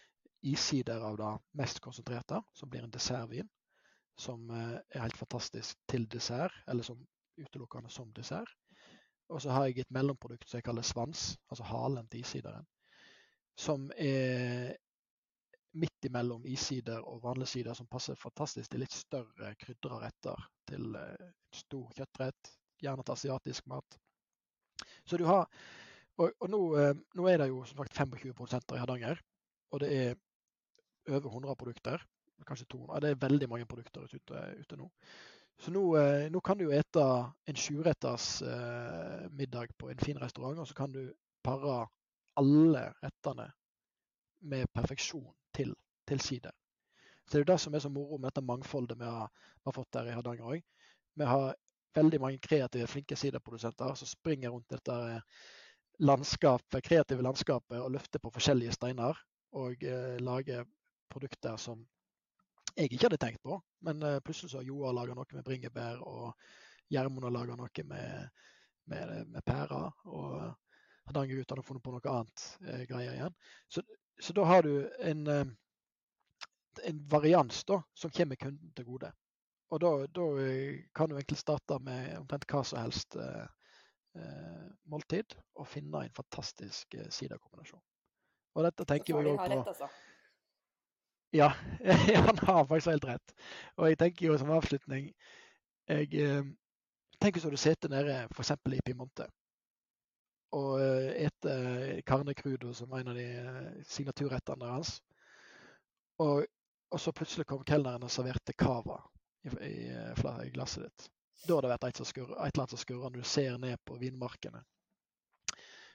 issider av det mest konsentrerte, som blir en dessertvin. Som eh, er helt fantastisk til dessert, eller som utelukkende som dessert. Og så har jeg et mellomprodukt som jeg kaller svans, altså halen til issideren. Som er midt imellom issider og vanlige sider, som passer fantastisk til litt større krydra retter. Til uh, stor kjøttrett, gjerne til asiatisk mat. Så du har Og, og nå, uh, nå, er det jo som sagt 25 produsenter i Hardanger. Og det er over 100 produkter. Kanskje 200. Det er veldig mange produkter ute, ute nå. Så nå, uh, nå, kan du ete en sjuretters middag på en fin restaurant, og så kan du pare alle rettene med perfeksjon til, til side. Så Det er det som er så moro med dette mangfoldet vi har, vi har fått der i Hardanger òg. Vi har veldig mange kreative, flinke sideprodusenter som springer rundt dette landskapet, kreative landskapet og løfter på forskjellige steiner. Og eh, lager produkter som jeg ikke hadde tenkt på. Men eh, plutselig så har Joar laga noe med bringebær, og Gjermund har laga noe med, med, med pærer. Og Hardangerguttene har funnet på noe annet eh, greier igjen. Så så da har du en, eh, en varians da, som kommer kunden til gode. Og da, da, eh, kan du egentlig starte med omtrent hva som helst eh, måltid og finne en fantastisk eh, sidakombinasjon. Og dette tenker vi jo på rett, altså. Ja, han har faktisk helt rett. Og jeg tenker jo som avslutning Jeg eh, så hvis du sitter nede f.eks. i Piemonte og spiser ete carne crudo som en av de signaturrettene hans. Og, og, så plutselig kom kelneren og serverte cava i, i, i glasset ditt. Da har det vært et, skur, et eller annet som skurrer når du ser ned på vinmarkene.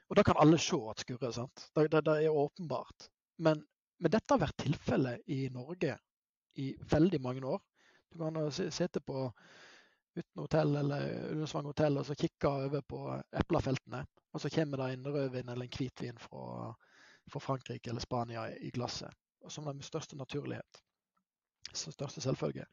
Og da kan alle se at skurrer. sant? Det, det, det er åpenbart. Men, men, dette har vært tilfellet i Norge i veldig mange år. Du kan sitte på uten hotell eller Ullensvang hotell og så kikke over på eplefeltene. Og så kommer det en rødvin eller en hvitvin fra, fra Frankrike eller Spania i glasset. Og som den største naturlighet. Som største selvfølge.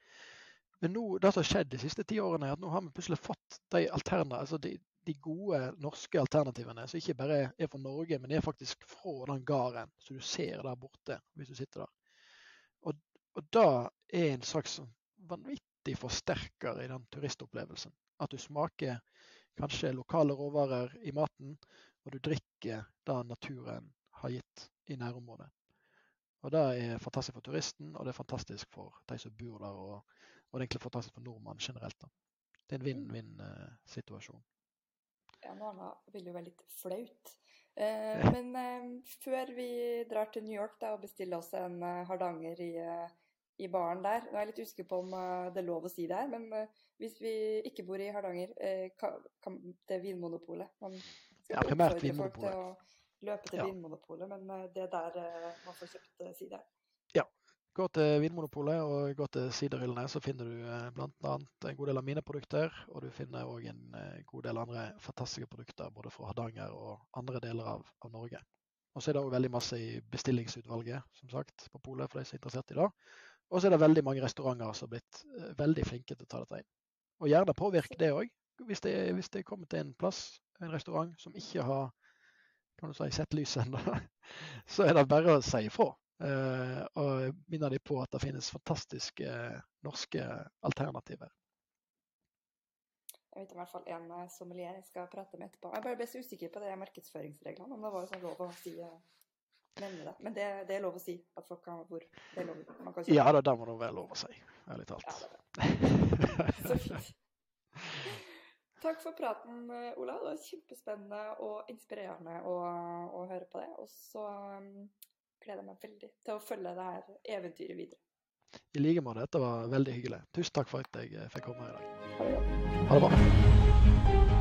Men nå, det som har skjedd de siste ti årene, er at nå har vi plutselig fått de, altså de, de gode norske alternativene som ikke bare er fra Norge, men er faktisk fra den gården som du ser der borte hvis du sitter der. Og, og da er en slags vanvittig forsterker i den turistopplevelsen. At du smaker kanskje lokale råvarer i maten, og du drikker det naturen har gitt i nærområdet. Og Det er fantastisk for turisten, og det er fantastisk for de som bor der, og, og det er egentlig fantastisk for nordmannen generelt. Da. Det er en vinn-vinn-situasjon. Ja, noe annet vil jo være litt flaut. Eh, men eh, før vi drar til New York da, og bestiller oss en eh, hardanger i, uh, i, baren der Nå er jeg litt usikker på om uh, det er lov å si det her, men hvis vi ikke bor i Hardanger, kan, kan det er Vinmonopolet Man skal ja, primært Vinmonopolet løpe til ja. Vinmonopolet, men eh, det er der eh, man får kjøpt eh, sider. Gå til Vinmonopolet og gå til siderhyllene, så finner du bl.a. en god del av mine produkter. Og du finner òg en god del andre fantastiske produkter både fra Hardanger og andre deler av, av Norge. Og så er det òg veldig masse i bestillingsutvalget, som sagt, på polet for de som er interessert i det. Og så er det veldig mange restauranter som har blitt veldig flinke til å ta dette inn. Og gjerne påvirke det òg, hvis, hvis det kommer til en plass, en restaurant, som ikke har kan du si, sett lyset ennå, så er det bare å si ifra. Uh, og minner de på at det finnes fantastiske norske alternativer. Jeg vet i hvert fall en uh, sommelier jeg skal prate med etterpå. Jeg bare ble så usikker på de markedsføringsreglene, om det var sånn lov å si nevne det. Men det, det, er lov å si at folk kan hvor det er lov, man kan Ja, da, det må det være lov å si, ærlig talt. Ja, så fint. Takk for praten, eh, Ola. Det var kjempespennende og inspirerende å, å høre på det. Og så um, gleder meg veldig til å følge det her eventyret videre. I like måte. Dette var veldig hyggelig. Tusen takk for at jeg fikk komme her i dag. Ha det bra.